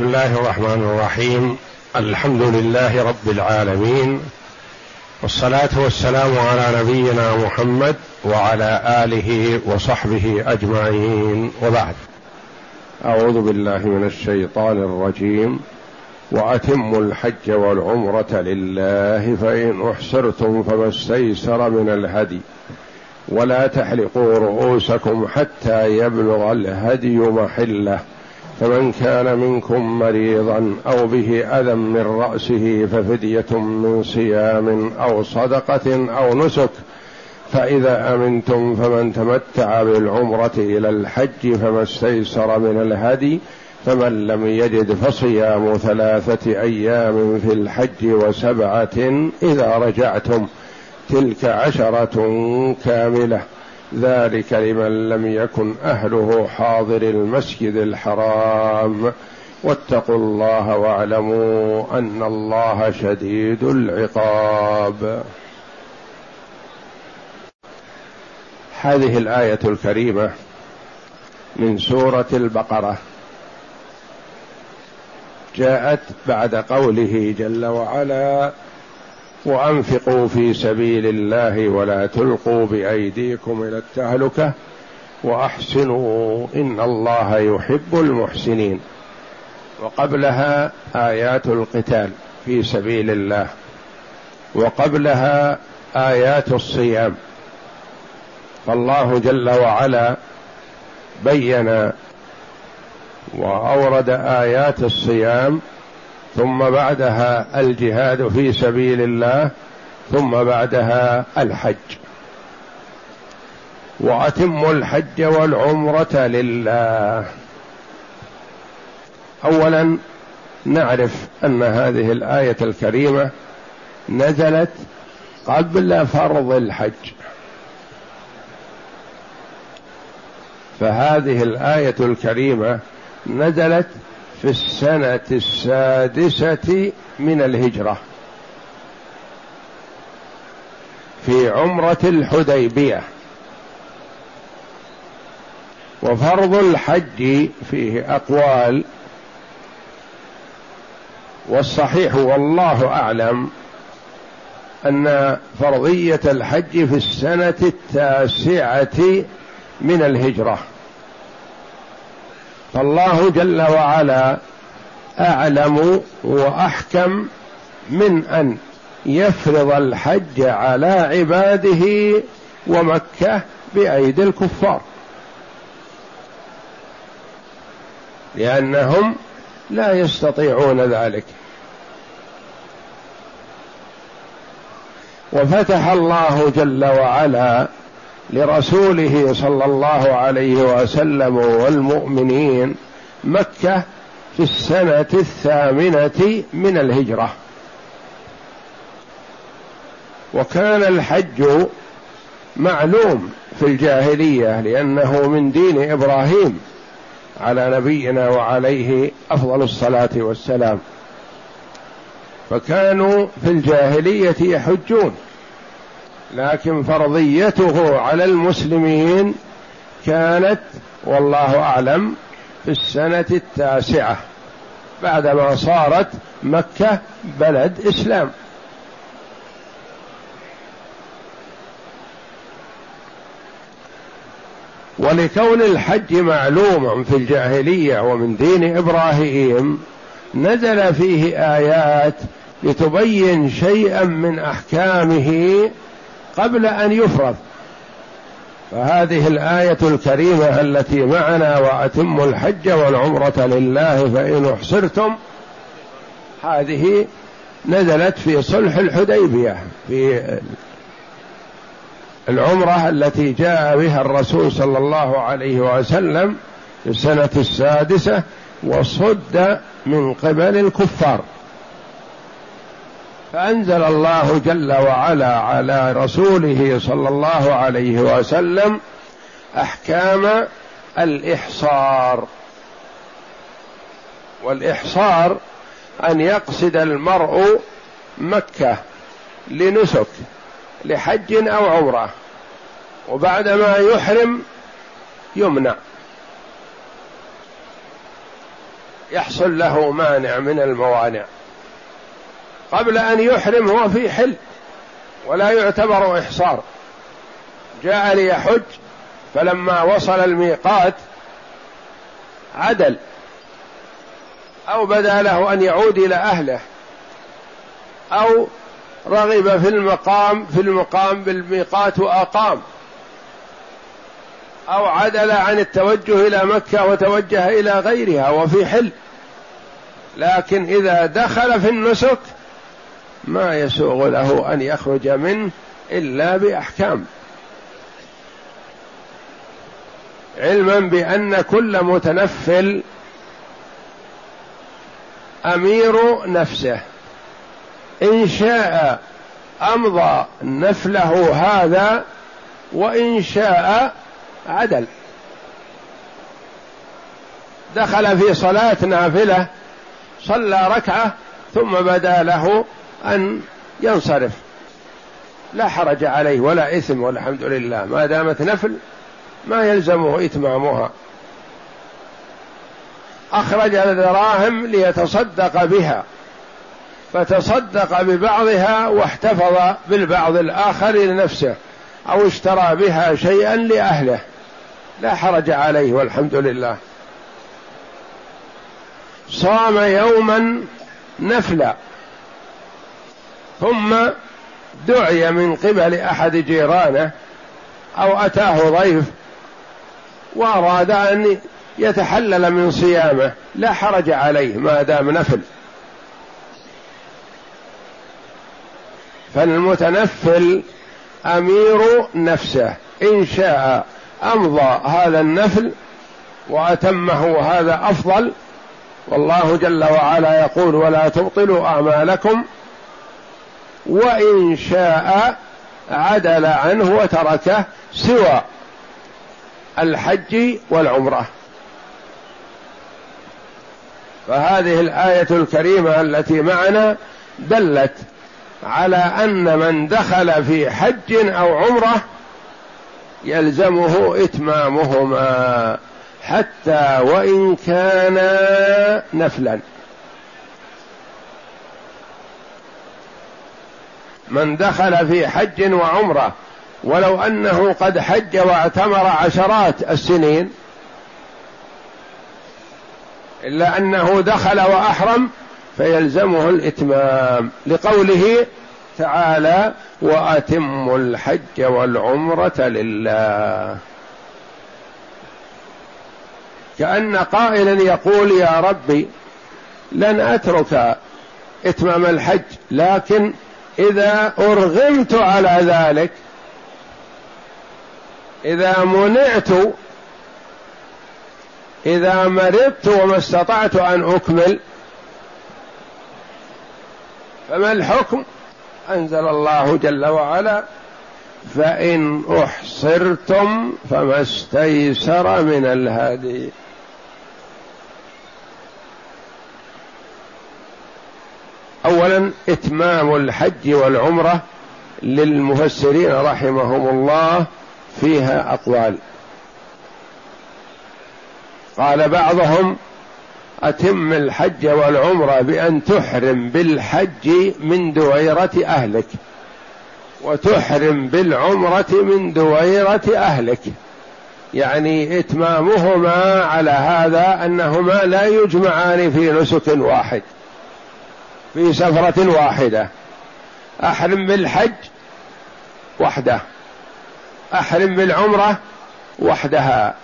بسم الله الرحمن الرحيم. الحمد لله رب العالمين. والصلاة والسلام على نبينا محمد وعلى آله وصحبه أجمعين. وبعد. أعوذ بالله من الشيطان الرجيم. وأتموا الحج والعمرة لله فإن احسرتم فما استيسر من الهدي. ولا تحلقوا رؤوسكم حتى يبلغ الهدي محله. فمن كان منكم مريضا أو به أذى من رأسه ففدية من صيام أو صدقة أو نسك فإذا أمنتم فمن تمتع بالعمرة إلى الحج فما استيسر من الهدي فمن لم يجد فصيام ثلاثة أيام في الحج وسبعة إذا رجعتم تلك عشرة كاملة. ذلك لمن لم يكن أهله حاضر المسجد الحرام. واتقوا الله واعلموا أن الله شديد العقاب. هذه الآية الكريمة من سورة البقرة. جاءت بعد قوله جل وعلا وأنفقوا في سبيل الله ولا تلقوا بأيديكم إلى التهلكة وأحسنوا إن الله يحب المحسنين. وقبلها آيات القتال في سبيل الله. وقبلها آيات الصيام. فالله جل وعلا بين وأورد آيات الصيام ثم بعدها الجهاد في سبيل الله ثم بعدها الحج. وأتموا الحج والعمرة لله. اولا نعرف أن هذه الآية الكريمة نزلت قبل فرض الحج. فهذه الآية الكريمة نزلت في السنة السادسة من الهجرة في عمرة الحديبية. وفرض الحج فيه أقوال والصحيح والله أعلم أن فرضية الحج في السنة التاسعة من الهجرة. فالله جل وعلا أعلم وأحكم من أن يفرض الحج على عباده ومكة بأيدي الكفار. لأنهم لا يستطيعون ذلك. وفتح الله جل وعلا لرسوله صلى الله عليه وسلم والمؤمنين مكة في السنة الثامنة من الهجرة. وكان الحج معلوم في الجاهلية لأنه من دين إبراهيم على نبينا وعليه أفضل الصلاة والسلام. فكانوا في الجاهلية يحجون. لكن فرضيته على المسلمين كانت والله أعلم في السنة التاسعة بعدما صارت مكة بلد إسلام. ولكون الحج معلوما في الجاهلية ومن دين إبراهيم نزل فيه آيات لتبين شيئا من أحكامه قبل أن يفرض. فهذه الآية الكريمة التي معنا واتموا الحج والعمرة لله فإن أحصرتم هذه نزلت في صلح الحديبية في العمرة التي جاء بها الرسول صلى الله عليه وسلم في السنة السادسة وصد من قبل الكفار. فأنزل الله جل وعلا على رسوله صلى الله عليه وسلم أحكام الإحصار. والإحصار أن يقصد المرء مكة لنسك لحج أو عمرة وبعدما يحرم يمنع. يحصل له مانع من الموانع. قبل أن يحرم هو في حل ولا يعتبر إحصار. جاء ليحج فلما وصل الميقات عدل أو بدا له أن يعود إلى أهله أو رغب في المقام في المقام بالميقات وأقام أو عدل عن التوجه إلى مكة وتوجه إلى غيرها وفي حل. لكن إذا دخل في النسك ما يسوغ له أن يخرج منه إلا بأحكام. علما بأن كل متنفل أمير نفسه. إن شاء أمضى نفله هذا وإن شاء عدل. دخل في صلاة نافلة صلى ركعة ثم بدا له أن ينصرف. لا حرج عليه ولا إثم والحمد لله. ما دامت نفل ما يلزمه إتمامها. أخرج الدراهم ليتصدق بها. فتصدق ببعضها واحتفظ بالبعض الآخر لنفسه أو اشترى بها شيئا لأهله. لا حرج عليه والحمد لله. صام يوما نفلا. ثم دعي من قبل أحد جيرانه أو أتاه ضيف وأراد أن يتحلل من صيامه لا حرج عليه ما دام نفل. فالمتنفل أمير نفسه إن شاء أمضى هذا النفل وأتمه هذا أفضل والله جل وعلا يقول ولا تبطلوا أعمالكم وإن شاء عدل عنه وتركه سوى الحج والعمرة. فهذه الآية الكريمة التي معنا دلت على أن من دخل في حج أو عمرة يلزمه إتمامهما حتى وإن كانا نفلا. من دخل في حج وعمرة ولو أنه قد حج واعتمر عشرات السنين إلا أنه دخل وأحرم فيلزمه الإتمام. لقوله تعالى واتموا الحج والعمرة لله. كأن قائلا يقول يا ربي لن أترك إتمام الحج لكن إذا أرغمت على ذلك إذا منعت إذا مرضت وما استطعت أن أكمل فما الحكم؟ أنزل الله جل وعلا فإن أحصرتم فما استيسر من الهدي. اولا إتمام الحج والعمرة للمفسرين رحمهم الله فيها أقوال. قال بعضهم أتم الحج والعمرة بأن تحرم بالحج من دويرة أهلك وتحرم بالعمرة من دويرة أهلك. يعني إتمامهما على هذا أنهما لا يجمعان في نسك واحد. في سفرة واحدة. أحرم بالحج وحده. أحرم بالعمرة وحدها.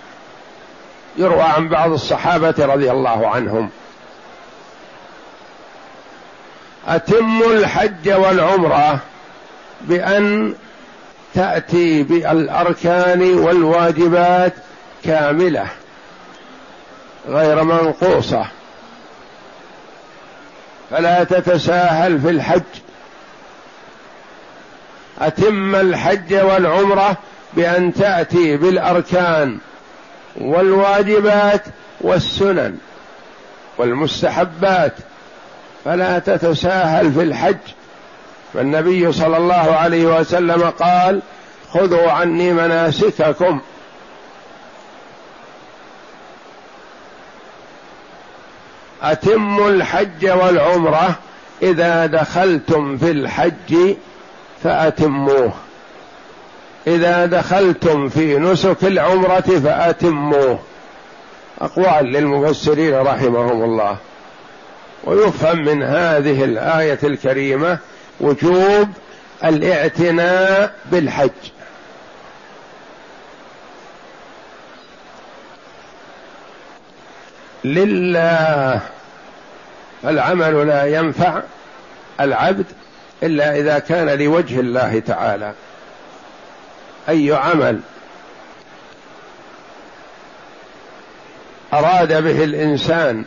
يروى عن بعض الصحابة رضي الله عنهم. اتموا الحج والعمرة بأن تأتي بالأركان والواجبات كاملة غير منقوصة. فلا تتساهل في الحج. أتم الحج والعمرة بأن تأتي بالأركان والواجبات والسنن والمستحبات. فلا تتساهل في الحج. فالنبي صلى الله عليه وسلم قال خذوا عني مناسككم. اتموا الحج والعمرة إذا دخلتم في الحج فأتموه. إذا دخلتم في نسك العمرة فأتموه. أقوال للمفسرين رحمهم الله. ويفهم من هذه الآية الكريمة وجوب الاعتناء بالحج. لله. العمل لا ينفع العبد إلا إذا كان لوجه الله تعالى. أي عمل أراد به الإنسان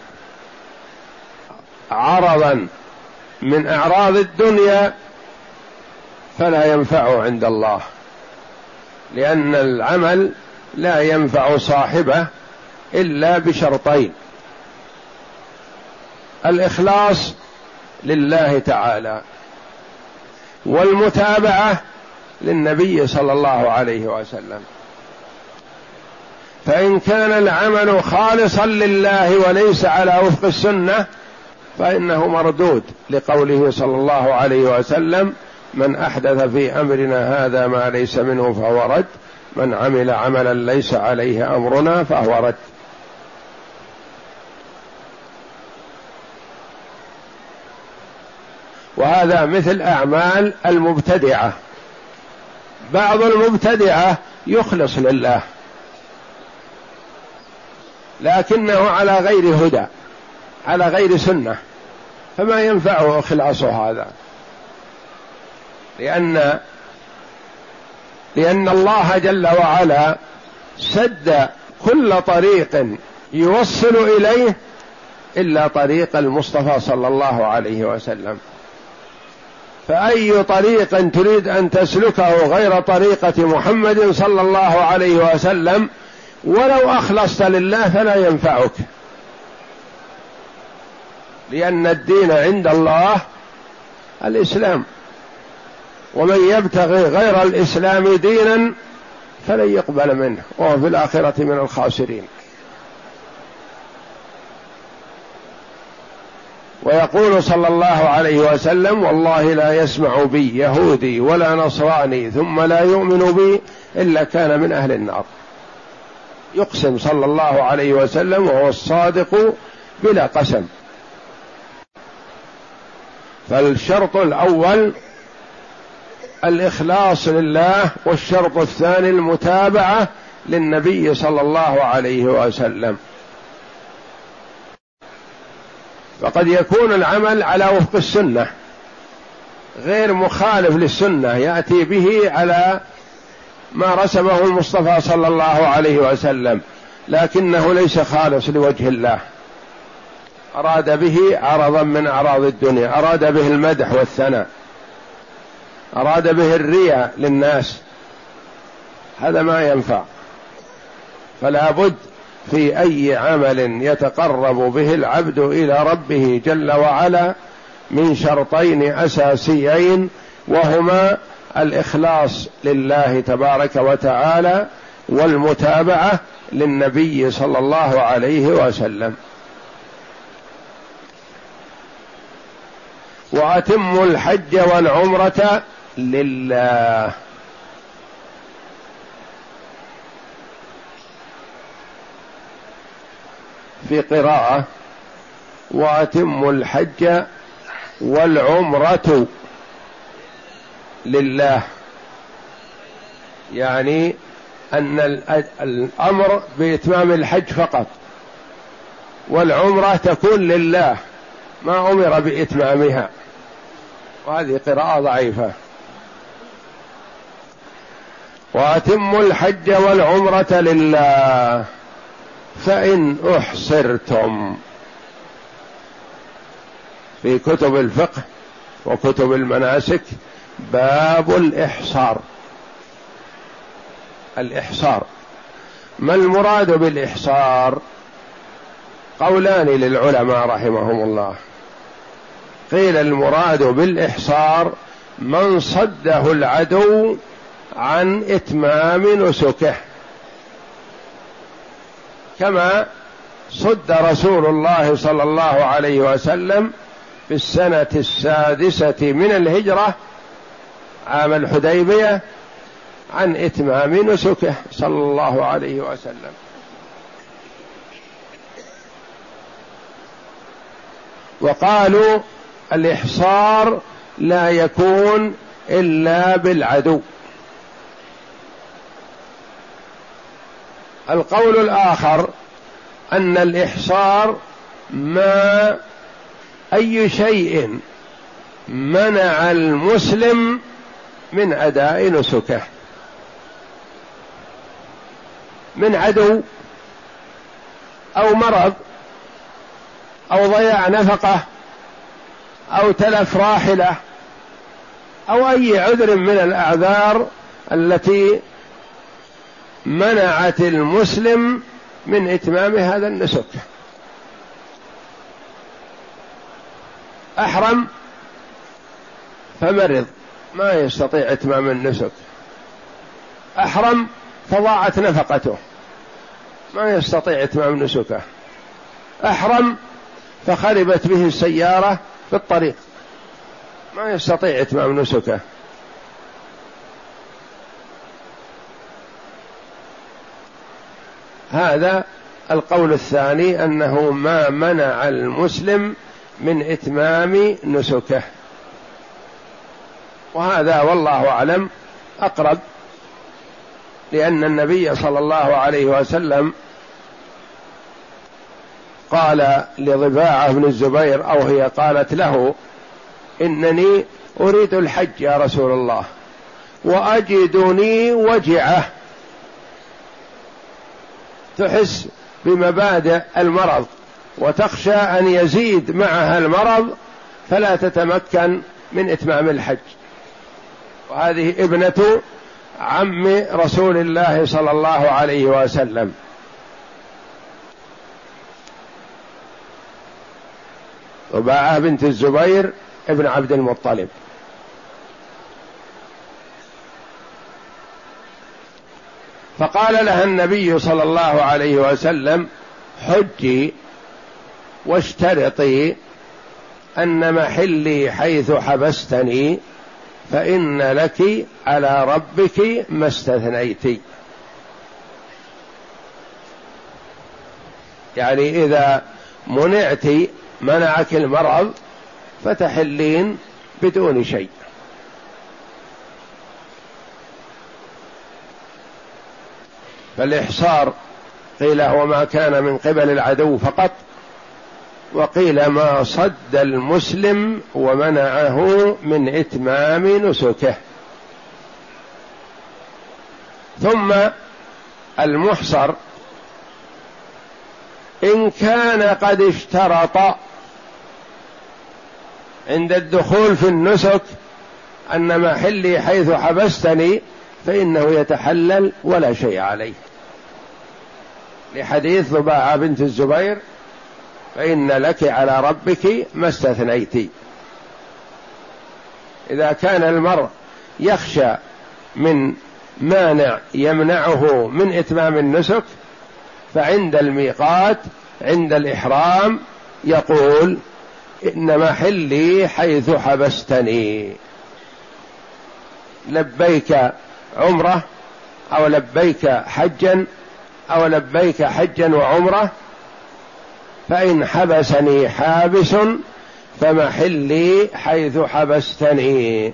عرضا من أعراض الدنيا فلا ينفعه عند الله لأن العمل لا ينفع صاحبه إلا بشرطين. الإخلاص لله تعالى والمتابعة للنبي صلى الله عليه وسلم. فإن كان العمل خالصا لله وليس على وفق السنة فإنه مردود لقوله صلى الله عليه وسلم من أحدث في أمرنا هذا ما ليس منه فهو رد من عمل عملا ليس عليه أمرنا فهو رد. وهذا مثل أعمال المبتدعة. بعض المبتدعة يخلص لله لكنه على غير هدى على غير سنة فما ينفعه إخلاص هذا. لأن لأن الله جل وعلا سد كل طريق يوصل إليه إلا طريق المصطفى صلى الله عليه وسلم. فأي طريق تريد أن تسلكه غير طريقة محمد صلى الله عليه وسلم ولو أخلصت لله فلا ينفعك. لأن الدين عند الله الإسلام. ومن يبتغي غير الإسلام دينا فلن يقبل منه وهو في الآخرة من الخاسرين. ويقول صلى الله عليه وسلم والله لا يسمع بي يهودي ولا نصراني ثم لا يؤمن بي إلا كان من أهل النار. يقسم صلى الله عليه وسلم وهو الصادق بلا قسم. فالشرط الأول الإخلاص لله والشرط الثاني المتابعة للنبي صلى الله عليه وسلم. فقد يكون العمل على وفق السنة غير مخالف للسنة يأتي به على ما رسمه المصطفى صلى الله عليه وسلم لكنه ليس خالص لوجه الله. أراد به عرضا من أعراض الدنيا أراد به المدح والثناء أراد به الرياء للناس. هذا ما ينفع. فلا بد في أي عمل يتقرب به العبد إلى ربه جل وعلا من شرطين أساسيين وهما الإخلاص لله تبارك وتعالى والمتابعة للنبي صلى الله عليه وسلم. وأتموا الحج والعمرة لله. في قراءة وأتموا الحج والعمرة لله. يعني أن الأمر بإتمام الحج فقط والعمرة تكون لله ما أمر بإتمامها. وهذه قراءة ضعيفة. وأتموا الحج والعمرة لله. فإن أحصرتم في كتب الفقه وكتب المناسك باب الإحصار. الإحصار. ما المراد بالإحصار؟ قولان للعلماء رحمهم الله. قيل المراد بالإحصار من صده العدو عن إتمام نسكه. كما صد رسول الله صلى الله عليه وسلم في السنة السادسة من الهجرة عام الحديبية عن إتمام نسكه صلى الله عليه وسلم. وقالوا الإحصار لا يكون إلا بالعدو. القول الآخر أن الإحصار ما أي شيء منع المسلم من أداء نسكه. من عدو أو مرض أو ضياع نفقة أو تلف راحلة أو أي عذر من الأعذار التي منعت المسلم من إتمام هذا النسك. أحرم فمرض ما يستطيع إتمام النسك. أحرم فضاعت نفقته ما يستطيع إتمام نسكه. أحرم فخربت به السيارة في الطريق ما يستطيع إتمام نسكه. هذا القول الثاني أنه ما منع المسلم من إتمام نسكه. وهذا والله أعلم أقرب لأن النبي صلى الله عليه وسلم قال لضباعة بن الزبير أو هي قالت له إنني أريد الحج يا رسول الله وأجدني وجعة. تحس بمبادئ المرض وتخشى أن يزيد معها المرض فلا تتمكن من إتمام الحج. وهذه ابنة عم رسول الله صلى الله عليه وسلم. رباعة بنت الزبير ابن عبد المطلب. فقال لها النبي صلى الله عليه وسلم حجي واشترطي أن محلي حيث حبستني فإن لك على ربك ما استثنيت. يعني إذا منعت منعك المرض فتحلين بدون شيء. فالإحصار قيل هو ما كان من قبل العدو فقط وقيل ما صد المسلم ومنعه من إتمام نسكه. ثم المحصر إن كان قد اشترط عند الدخول في النسك أن محلي حيث حبستني فإنه يتحلل ولا شيء عليه. لحديث ضباعة بنت الزبير فإن لك على ربك ما استثنيت. إذا كان المرء يخشى من مانع يمنعه من إتمام النسك فعند الميقات عند الإحرام يقول إن محلي حيث حبستني. لبيك عمرة أو لبيك حجا أو لبيك حجا وعمرة فإن حبسني حابس فمحلي حيث حبستني.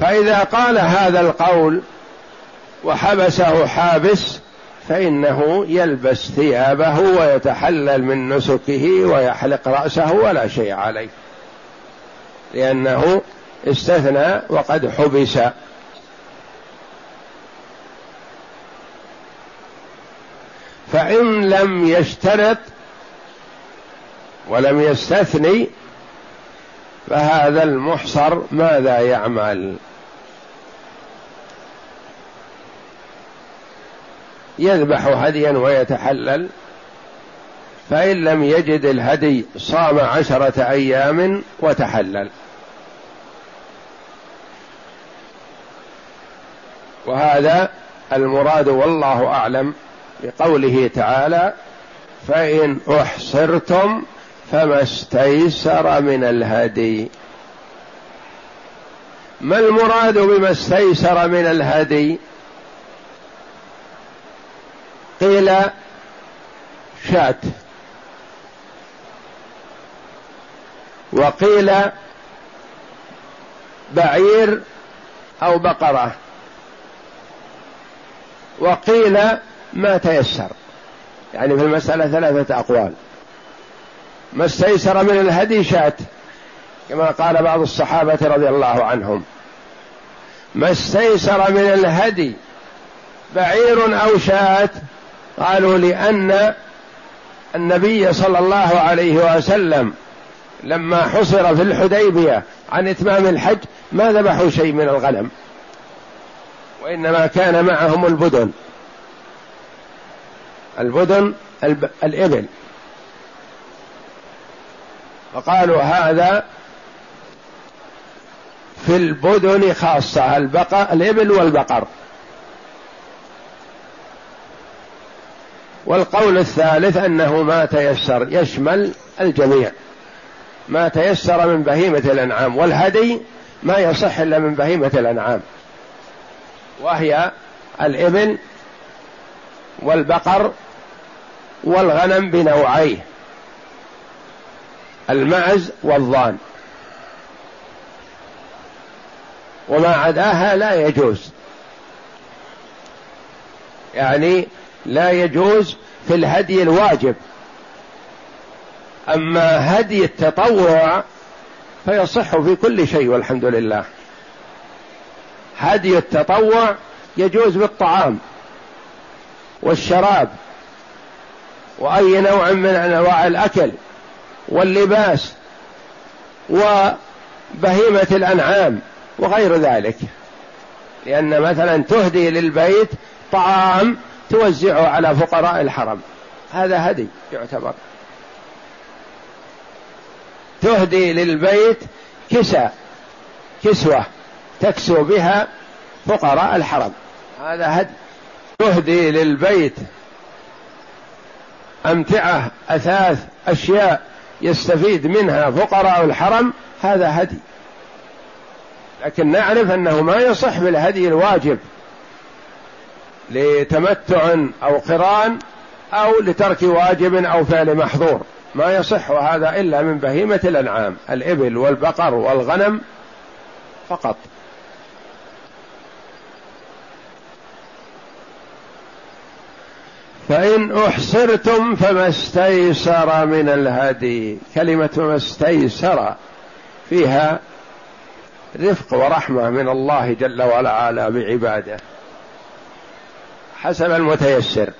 فإذا قال هذا القول وحبسه حابس فإنه يلبس ثيابه ويتحلل من نسكه ويحلق رأسه ولا شيء عليه لأنه استثنى وقد حبس. فإن لم يشترط ولم يستثني فهذا المحصر ماذا يعمل؟ يذبح هديا ويتحلل فإن لم يجد الهدي صام عشرة أيام وتحلل. وهذا المراد والله أعلم. بقوله تعالى فإن أحصرتم فما استيسر من الهدي. ما المراد بما استيسر من الهدي؟ قيل شاة وقيل بعير أو بقرة. وقيل ما تيسر. يعني في المسألة ثلاثة أقوال. ما استيسر من الهدي شاة كما قال بعض الصحابة رضي الله عنهم. ما استيسر من الهدي بعير أو شاة قالوا لأن النبي صلى الله عليه وسلم لما حصر في الحديبية عن إتمام الحج ما ذبحوا شيء من الغنم وإنما كان معهم البدن. البدن الإبل. فقالوا هذا في البدن خاصة البقر الإبل والبقر. والقول الثالث أنه ما تيسر يشمل الجميع. ما تيسر من بهيمة الأنعام والهدي ما يصح إلا من بهيمة الأنعام. وهي الإبل والبقر والغنم بنوعيه المعز والضان. وما عداها لا يجوز. يعني لا يجوز في الهدي الواجب. أما هدي التطوع فيصح في كل شيء والحمد لله. هدي التطوع يجوز بالطعام والشراب. وأي نوع من أنواع الأكل واللباس وبهيمة الأنعام وغير ذلك. لأن مثلا تهدي للبيت طعام توزعه على فقراء الحرم. هذا هدي يعتبر. تهدي للبيت كسى كسوة تكسو بها فقراء الحرم. هذا هدي. تهدي للبيت أمتعة أثاث أشياء يستفيد منها فقراء الحرم هذا هدي. لكن نعرف أنه ما يصح بالهدي الواجب لتمتع أو قران أو لترك واجب أو فعل محظور. ما يصح هذا إلا من بهيمة الأنعام الإبل والبقر والغنم فقط. فإن أحصرتم فما استيسر من الهدي. كلمة ما استيسر فيها رفق ورحمة من الله جل وعلا بعباده. حسب المتيسر.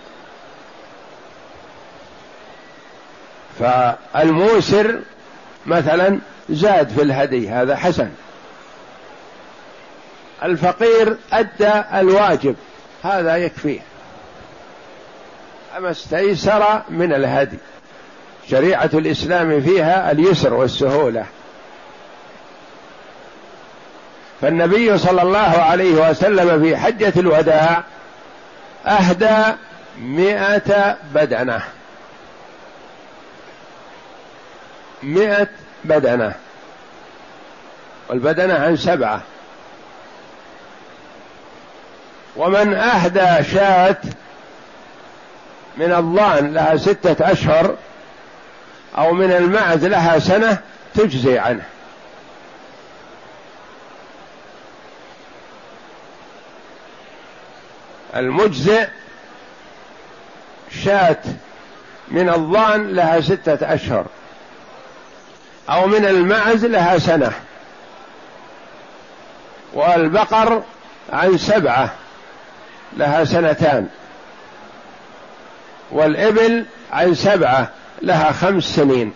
فالموسر مثلا زاد في الهدي هذا حسن. الفقير أدى الواجب هذا يكفيه. اما استيسر من الهدي. شريعة الإسلام فيها اليسر والسهولة. فالنبي صلى الله عليه وسلم في حجة الوداع أهدى مئة بدنة. مئة بدنة. والبدنة عن سبعة. ومن أهدى شاة من الضان لها ستة أشهر أو من المعز لها سنة تجزي عنه. المجزئ شاة من الضان لها ستة أشهر أو من المعز لها سنة. والبقر عن سبعة لها سنتان. والإبل عن سبعة لها خمس سنين.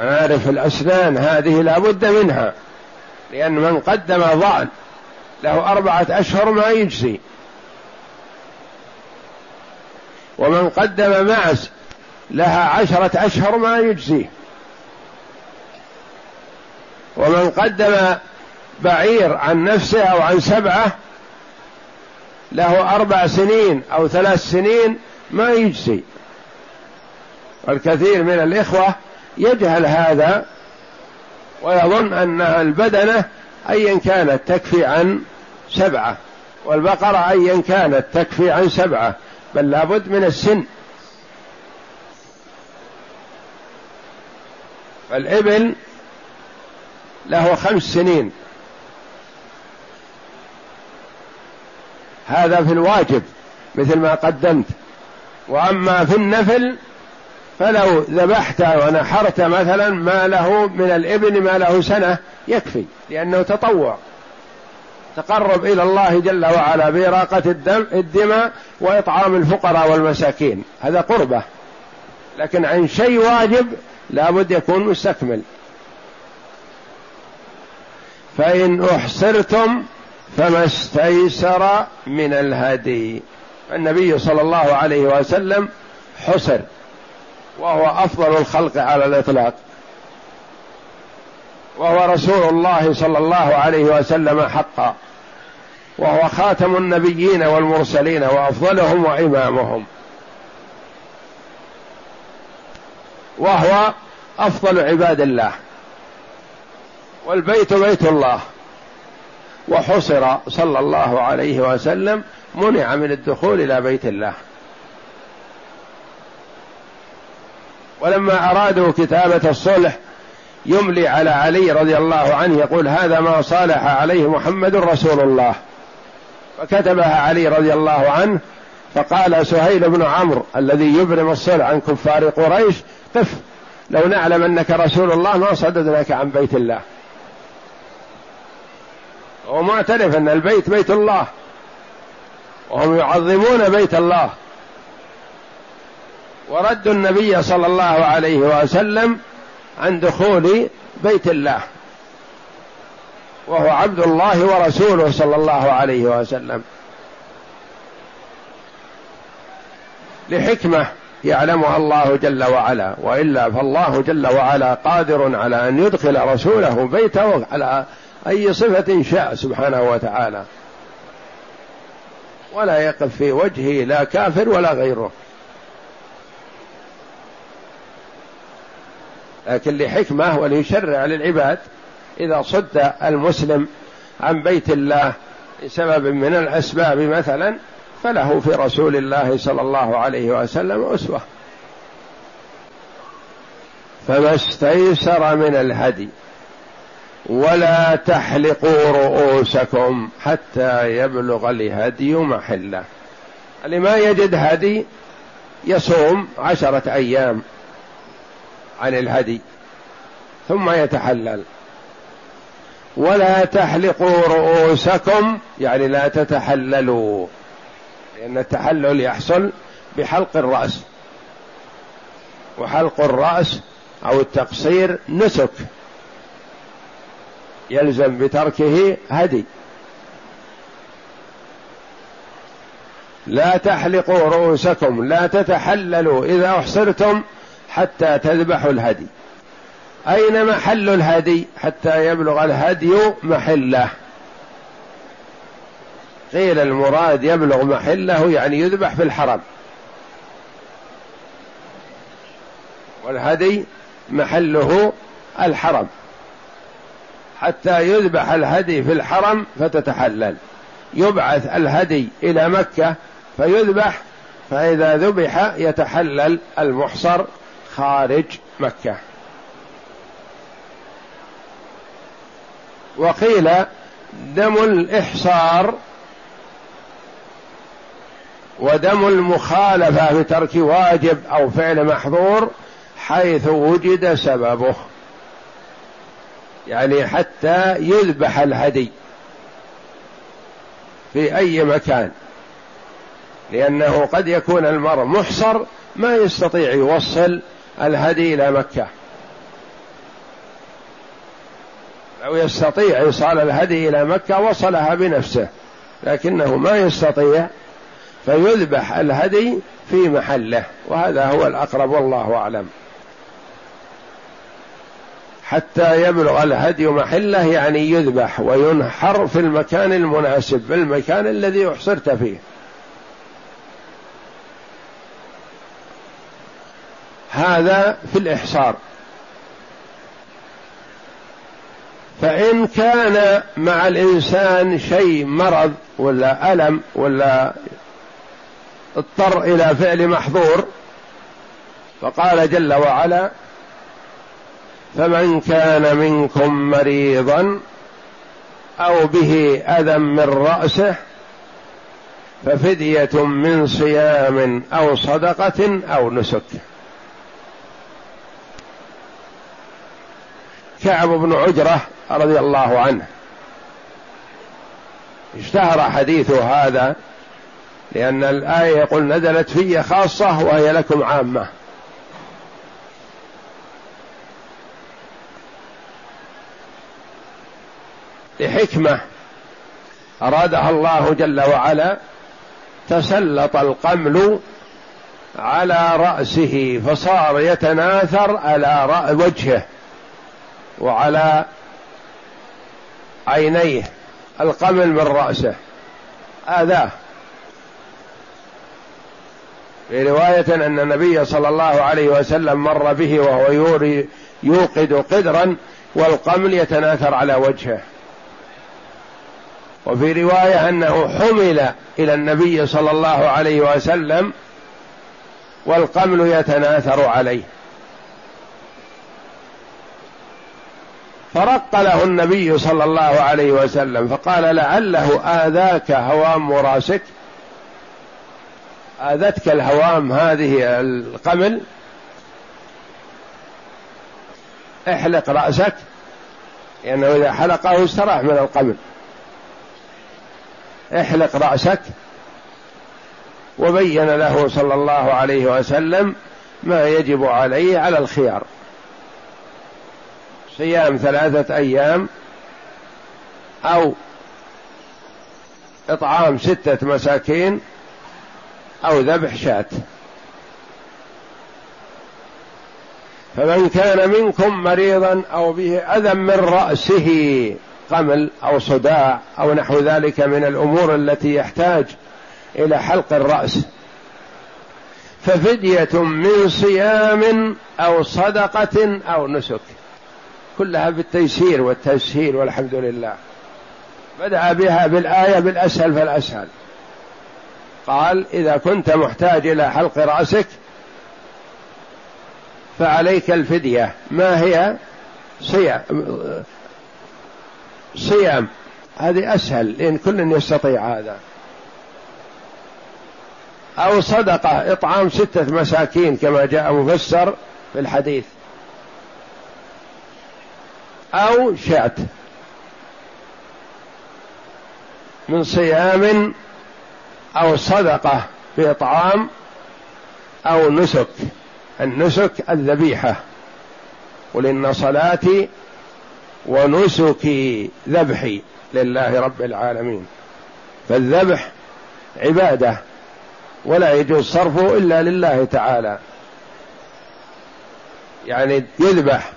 عارف الأسنان هذه لا بد منها لأن من قدم ضأن له أربعة أشهر ما يجزي. ومن قدم معز لها عشرة أشهر ما يجزيه ومن قدم بعير عن نفسه أو عن سبعة له أربع سنين أو ثلاث سنين ما يجزي. الكثير من الإخوة يجهل هذا ويظن أن البدنة أيا كانت تكفي عن سبعة والبقرة أيا كانت تكفي عن سبعة بل لابد من السن. فالإبل له خمس سنين. هذا في الواجب مثل ما قدمت. وأما في النفل فلو ذبحت ونحرت مثلا ما له من الإبن ما له سنة يكفي لأنه تطوع. تقرب إلى الله جل وعلا بإراقة الدم الدماء وإطعام الفقراء والمساكين. هذا قربة. لكن عن شيء واجب لابد يكون مستكمل. فإن أحصرتم فما استيسر من الهدي. النبي صلى الله عليه وسلم حصر وهو أفضل الخلق على الإطلاق. وهو رسول الله صلى الله عليه وسلم حقا. وهو خاتم النبيين والمرسلين وأفضلهم وإمامهم. وهو أفضل عباد الله. والبيت بيت الله. وحصر صلى الله عليه وسلم منع من الدخول إلى بيت الله. ولما أرادوا كتابة الصلح يملي على علي رضي الله عنه يقول هذا ما صالح عليه محمد رسول الله. فكتبها علي رضي الله عنه فقال سهيل بن عمرو الذي يبرم الصلح عن كفار قريش قف لو نعلم أنك رسول الله ما صددناك عن بيت الله. هو معترف أن البيت بيت الله. وهم يعظمون بيت الله. وردوا النبي صلى الله عليه وسلم عن دخول بيت الله. وهو عبد الله ورسوله صلى الله عليه وسلم. لحكمة يعلمها الله جل وعلا. وإلا فالله جل وعلا قادر على أن يدخل رسوله بيته على أي صفة شاء سبحانه وتعالى. ولا يقف في وجهه لا كافر ولا غيره. لكن لحكمة وليشرع للعباد إذا صد المسلم عن بيت الله لسبب من الأسباب مثلا فله في رسول الله صلى الله عليه وسلم أسوة. فما استيسر من الهدي. ولا تحلقوا رؤوسكم حتى يبلغ الهدي محله. اللي ما يجد هدي يصوم عشرة أيام عن الهدي ثم يتحلل. ولا تحلقوا رؤوسكم يعني لا تتحللوا لأن التحلل يحصل بحلق الرأس. وحلق الرأس أو التقصير نسك. يلزم بتركه هدي. لا تحلقوا رؤوسكم لا تتحللوا إذا أحصرتم حتى تذبحوا الهدي. أين محل الهدي حتى يبلغ الهدي محله؟ قيل المراد يبلغ محله يعني يذبح في الحرم. والهدي محله الحرم. حتى يذبح الهدي في الحرم فتتحلل. يبعث الهدي إلى مكة فيذبح فإذا ذبح يتحلل المحصر خارج مكة. وقيل دم الإحصار ودم المخالفة بترك واجب أو فعل محظور حيث وجد سببه. يعني حتى يذبح الهدي في أي مكان لأنه قد يكون المرء محصر ما يستطيع يوصل الهدي إلى مكة. لو يستطيع ايصال الهدي إلى مكة وصلها بنفسه لكنه ما يستطيع فيذبح الهدي في محله وهذا هو الأقرب والله أعلم. حتى يبلغ الهدي محله يعني يذبح وينحر في المكان المناسب في المكان الذي أحصرت فيه. هذا في الإحصار. فإن كان مع الإنسان شيء مرض ولا ألم ولا اضطر إلى فعل محظور فقال جل وعلا فمن كان منكم مريضا أو به أذى من رأسه ففدية من صيام أو صدقة أو نسك. كعب بن عجرة رضي الله عنه. اشتهر حديثه هذا لأن الآية يقول نزلت في خاصة وهي لكم عامة. لحكمة أرادها الله جل وعلا تسلط القمل على رأسه فصار يتناثر على وجهه وعلى عينيه القمل من رأسه. آذاه في رواية أن النبي صلى الله عليه وسلم مر به وهو يوري يوقد قدرا والقمل يتناثر على وجهه. وفي رواية أنه حمل إلى النبي صلى الله عليه وسلم والقمل يتناثر عليه. فرق له النبي صلى الله عليه وسلم فقال لعله آذاك هوام راسك آذتك الهوام هذه القمل؟ احلق رأسك لأنه إذا حلقه استراح من القمل. احلق رأسك وبين له صلى الله عليه وسلم ما يجب عليه على الخيار. صيام ثلاثة أيام أو إطعام ستة مساكين أو ذبح شاة. فمن كان منكم مريضا أو به أذى من رأسه قمل أو صداع أو نحو ذلك من الأمور التي يحتاج إلى حلق الرأس. ففدية من صيام أو صدقة أو نسك. كلها بالتيسير والتسهيل والحمد لله. بدأ بها بالآية بالأسهل فالأسهل. قال إذا كنت محتاج إلى حلق رأسك فعليك الفدية. ما هي؟ صيام. صيام. هذه أسهل لأن كل يستطيع هذا. أو صدقة إطعام ستة مساكين كما جاء مفسر في الحديث. أو شاة. من صيام أو صدقة بإطعام أو نسك. النسك الذبيحة. قل إن صلاتي ونسكي ذبحي لله رب العالمين. فالذبح عبادة ولا يجوز صرفه إلا لله تعالى. يعني يذبح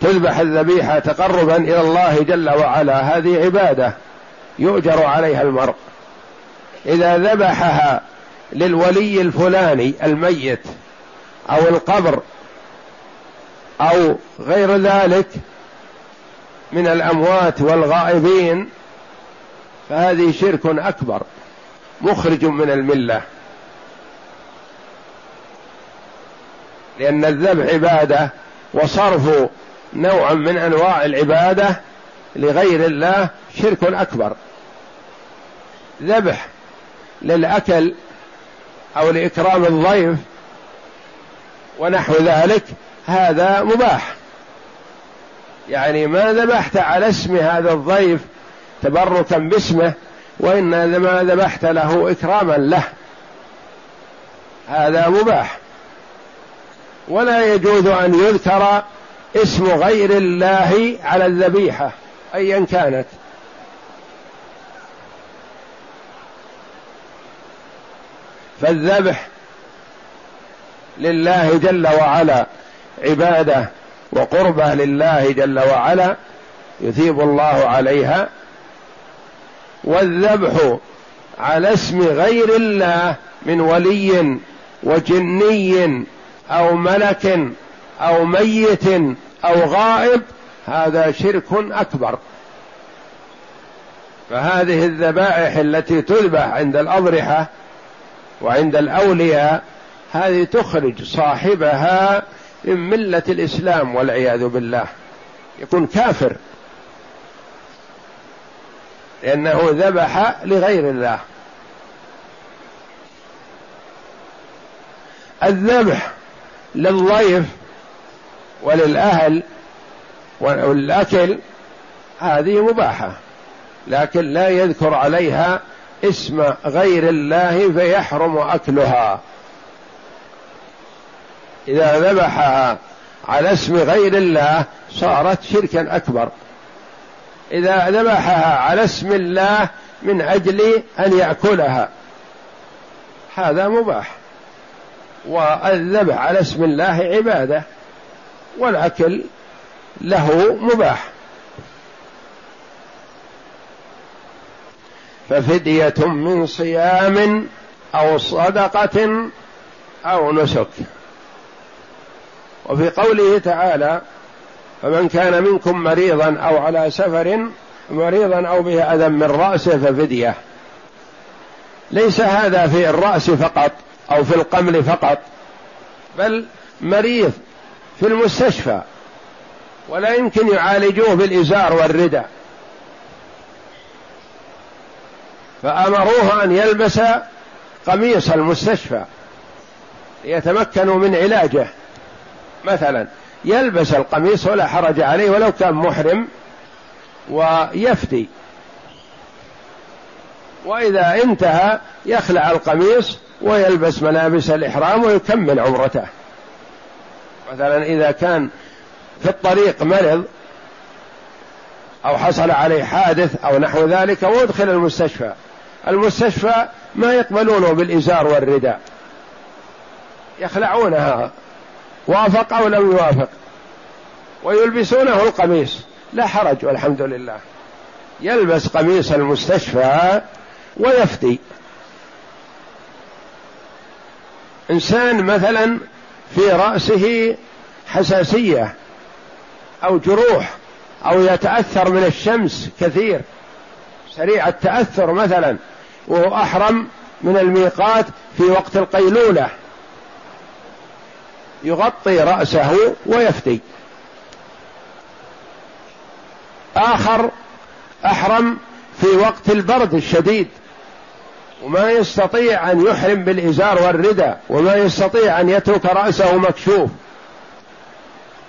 تذبح الذبيحة تقربا إلى الله جل وعلا هذه عبادة يؤجر عليها المرء. إذا ذبحها للولي الفلاني الميت أو القبر أو غير ذلك من الأموات والغائبين فهذه شرك أكبر مخرج من الملة. لأن الذبح عبادة وصرف نوع من أنواع العبادة لغير الله شرك أكبر. ذبح للأكل أو لإكرام الضيف ونحو ذلك هذا مباح. يعني ما ذبحت على اسم هذا الضيف تبركا باسمه وإنما ذبحت له إكراما له. هذا مباح. ولا يجوز أن يذكر اسم غير الله على الذبيحة أيا كانت. فالذبح لله جل وعلا عبادة وقربة لله جل وعلا يثيب الله عليها والذبح على اسم غير الله من ولي وجني أو ملك أو ميت أو غائب هذا شرك أكبر. فهذه الذبائح التي تذبح عند الأضرحة وعند الأولياء هذه تخرج صاحبها من ملة الإسلام والعياذ بالله. يكون كافر. لأنه ذبح لغير الله. الذبح للضيف وللأهل والأكل هذه مباحة. لكن لا يذكر عليها اسم غير الله فيحرم أكلها. إذا ذبحها على اسم غير الله صارت شركا أكبر. إذا ذبحها على اسم الله من أجل أن يأكلها. هذا مباح. والذبح على اسم الله عبادة. والأكل له مباح. ففدية من صيام أو صدقة أو نسك. وفي قوله تعالى فمن كان منكم مريضا أو على سفر مريضا أو به أذى من راسه ففدية. ليس هذا في الرأس فقط أو في القمل فقط بل مريض في المستشفى ولا يمكن يعالجوه بالإزار والردى. فأمروه أن يلبس قميص المستشفى ليتمكنوا من علاجه. مثلا يلبس القميص ولا حرج عليه ولو كان محرم ويفدي وإذا انتهى يخلع القميص ويلبس ملابس الإحرام ويكمل عمرته. مثلا إذا كان في الطريق مرض أو حصل عليه حادث أو نحو ذلك وادخل المستشفى. المستشفى ما يقبلونه بالإزار والرداء. يخلعونها. وافق أو لم يوافق. ويلبسونه القميص. لا حرج والحمد لله. يلبس قميص المستشفى ويفدي إنسان مثلا في رأسه حساسية أو جروح أو يتأثر من الشمس كثير سريع التأثر مثلا وهو أحرم من الميقات في وقت القيلولة. يغطي رأسه ويفتي. آخر أحرم في وقت البرد الشديد. وما يستطيع أن يحرم بالإزار والردى وما يستطيع أن يترك رأسه مكشوف.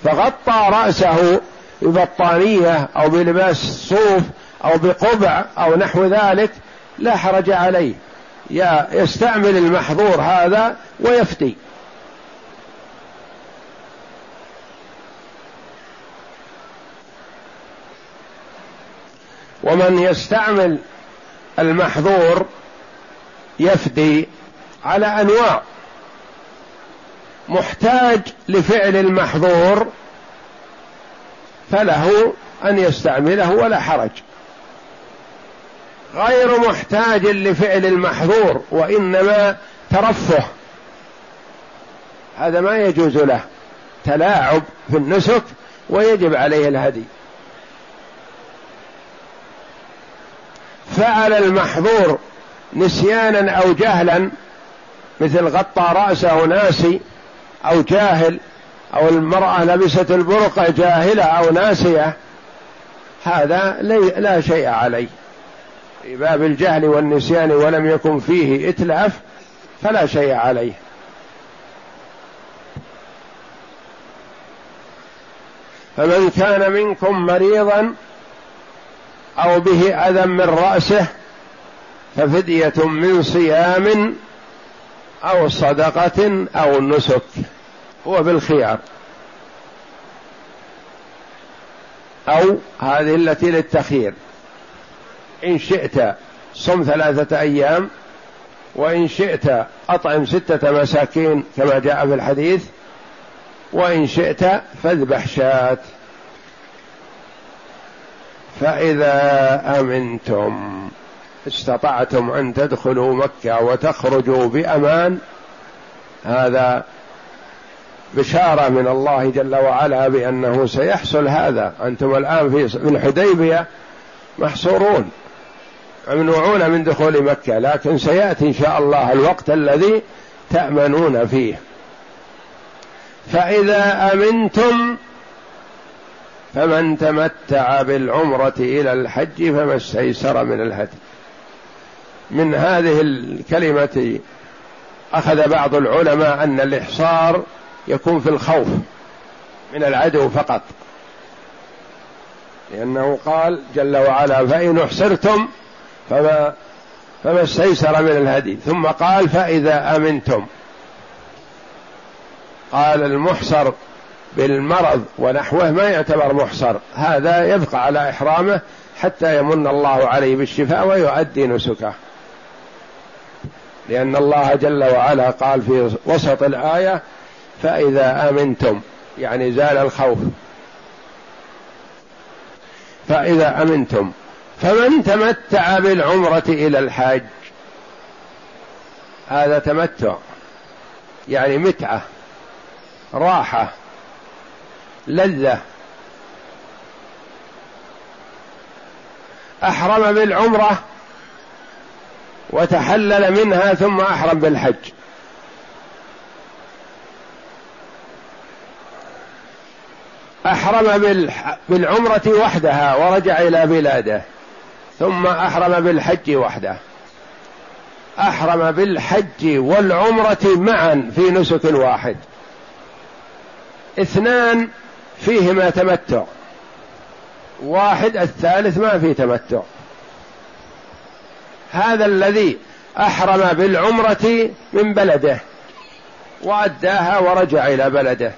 فغطى رأسه ببطانية أو بلباس صوف أو بقبع أو نحو ذلك لا حرج عليه. يستعمل المحظور هذا ويفتي. ومن يستعمل المحظور يفدي على أنواع. محتاج لفعل المحظور فله أن يستعمله ولا حرج. غير محتاج لفعل المحظور وإنما ترفه. هذا ما يجوز له تلاعب في النسك ويجب عليه الهدي. فعل المحظور نسيانا أو جهلا مثل غطى رأسه ناسي أو جاهل أو المرأة لبست البرقع جاهلة أو ناسية هذا لا شيء عليه. في باب الجهل والنسيان ولم يكن فيه إتلاف فلا شيء عليه. فمن كان منكم مريضا أو به أذى من رأسه ففدية من صيام أو صدقة أو نسك هو بالخيار. أو هذه التي للتخيير. إن شئت صم ثلاثة أيام وإن شئت أطعم ستة مساكين كما جاء في الحديث وإن شئت فاذبح شاة. فإذا أمنتم استطعتم أن تدخلوا مكة وتخرجوا بأمان هذا بشارة من الله جل وعلا بأنه سيحصل هذا. أنتم الآن في الحديبية محصورون ممنوعون من دخول مكة لكن سيأتي إن شاء الله الوقت الذي تأمنون فيه. فإذا أمنتم فمن تمتع بالعمرة إلى الحج فما استيسر من الهدي. من هذه الكلمة أخذ بعض العلماء أن الإحصار يكون في الخوف من العدو فقط. لأنه قال جل وعلا فإن أحصرتم فما فما استيسر من الهدي. ثم قال فإذا أمنتم. قال المحصر بالمرض ونحوه ما يعتبر محصر. هذا يبقى على إحرامه حتى يمن الله عليه بالشفاء ويؤدي نسكه. لأن الله جل وعلا قال في وسط الآية فإذا أمنتم يعني زال الخوف. فإذا أمنتم فمن تمتع بالعمرة إلى الحج هذا تمتع يعني متعة راحة. لذة. أحرم بالعمرة وتحلل منها ثم أحرم بالحج. أحرم بالعمرة وحدها ورجع إلى بلاده ثم أحرم بالحج وحده. أحرم بالحج والعمرة معا في نسك واحد. اثنان فيهما تمتع. واحد الثالث ما فيه تمتع. هذا الذي أحرم بالعمرة من بلده وأداها ورجع إلى بلده.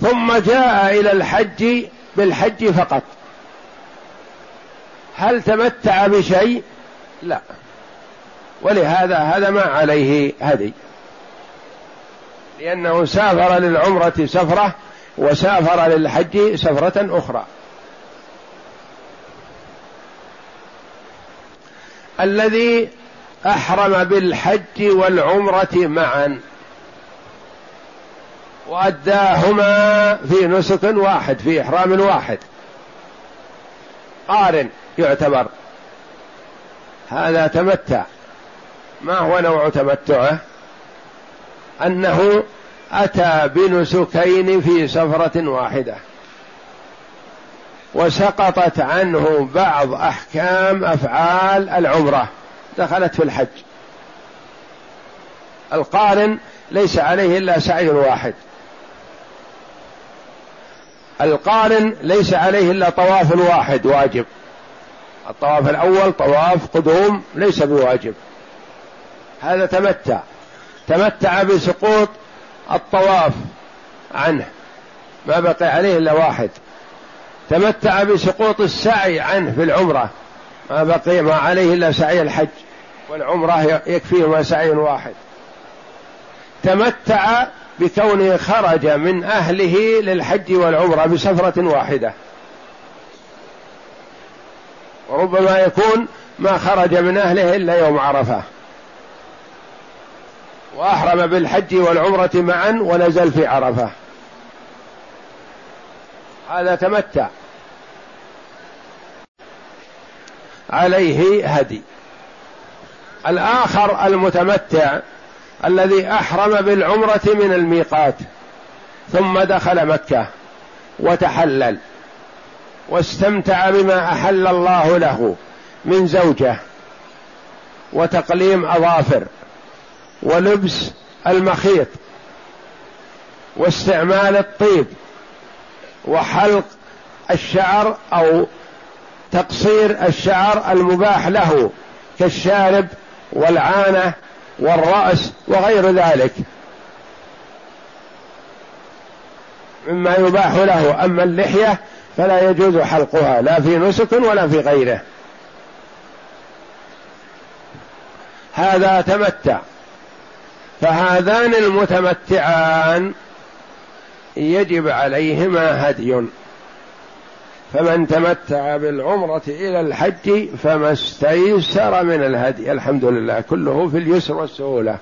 ثم جاء إلى الحج بالحج فقط. هل تمتع بشيء؟ لا. ولهذا هذا ما عليه هدي. لأنه سافر للعمرة سفرة وسافر للحج سفرة أخرى. الذي أحرم بالحج والعمرة معا. وأداهما في نسك واحد في إحرام واحد. قارن يعتبر. هذا تمتع. ما هو نوع تمتعه؟ أنه أتى بنسكين في سفرة واحدة وسقطت عنه بعض أحكام أفعال العمرة دخلت في الحج. القارن ليس عليه إلا سعي واحد. القارن ليس عليه إلا طواف واحد واجب. الطواف الأول طواف قدوم ليس بواجب. هذا تمتع. تمتع بسقوط الطواف عنه ما بقي عليه إلا واحد. تمتع بسقوط السعي عنه في العمرة ما بقي ما عليه إلا سعي الحج والعمرة يكفيهما سعي واحد. تمتع بكونه خرج من أهله للحج والعمرة بسفرة واحدة. وربما يكون ما خرج من أهله إلا يوم عرفة. وأحرم بالحج والعمرة معا ونزل في عرفة. هذا تمتع. عليه هدي. الآخر المتمتع الذي أحرم بالعمرة من الميقات ثم دخل مكة وتحلل واستمتع بما أحل الله له من زوجة وتقليم أظافر. ولبس المخيط واستعمال الطيب وحلق الشعر أو تقصير الشعر المباح له كالشارب والعانة والرأس وغير ذلك. مما يباح له. أما اللحية فلا يجوز حلقها. لا في نسك ولا في غيره. هذا تمتع. فهذان المتمتعان يجب عليهما هدي. فمن تمتع بالعمرة إلى الحج فما استيسر من الهدي. الحمد لله كله في اليسر والسهولة.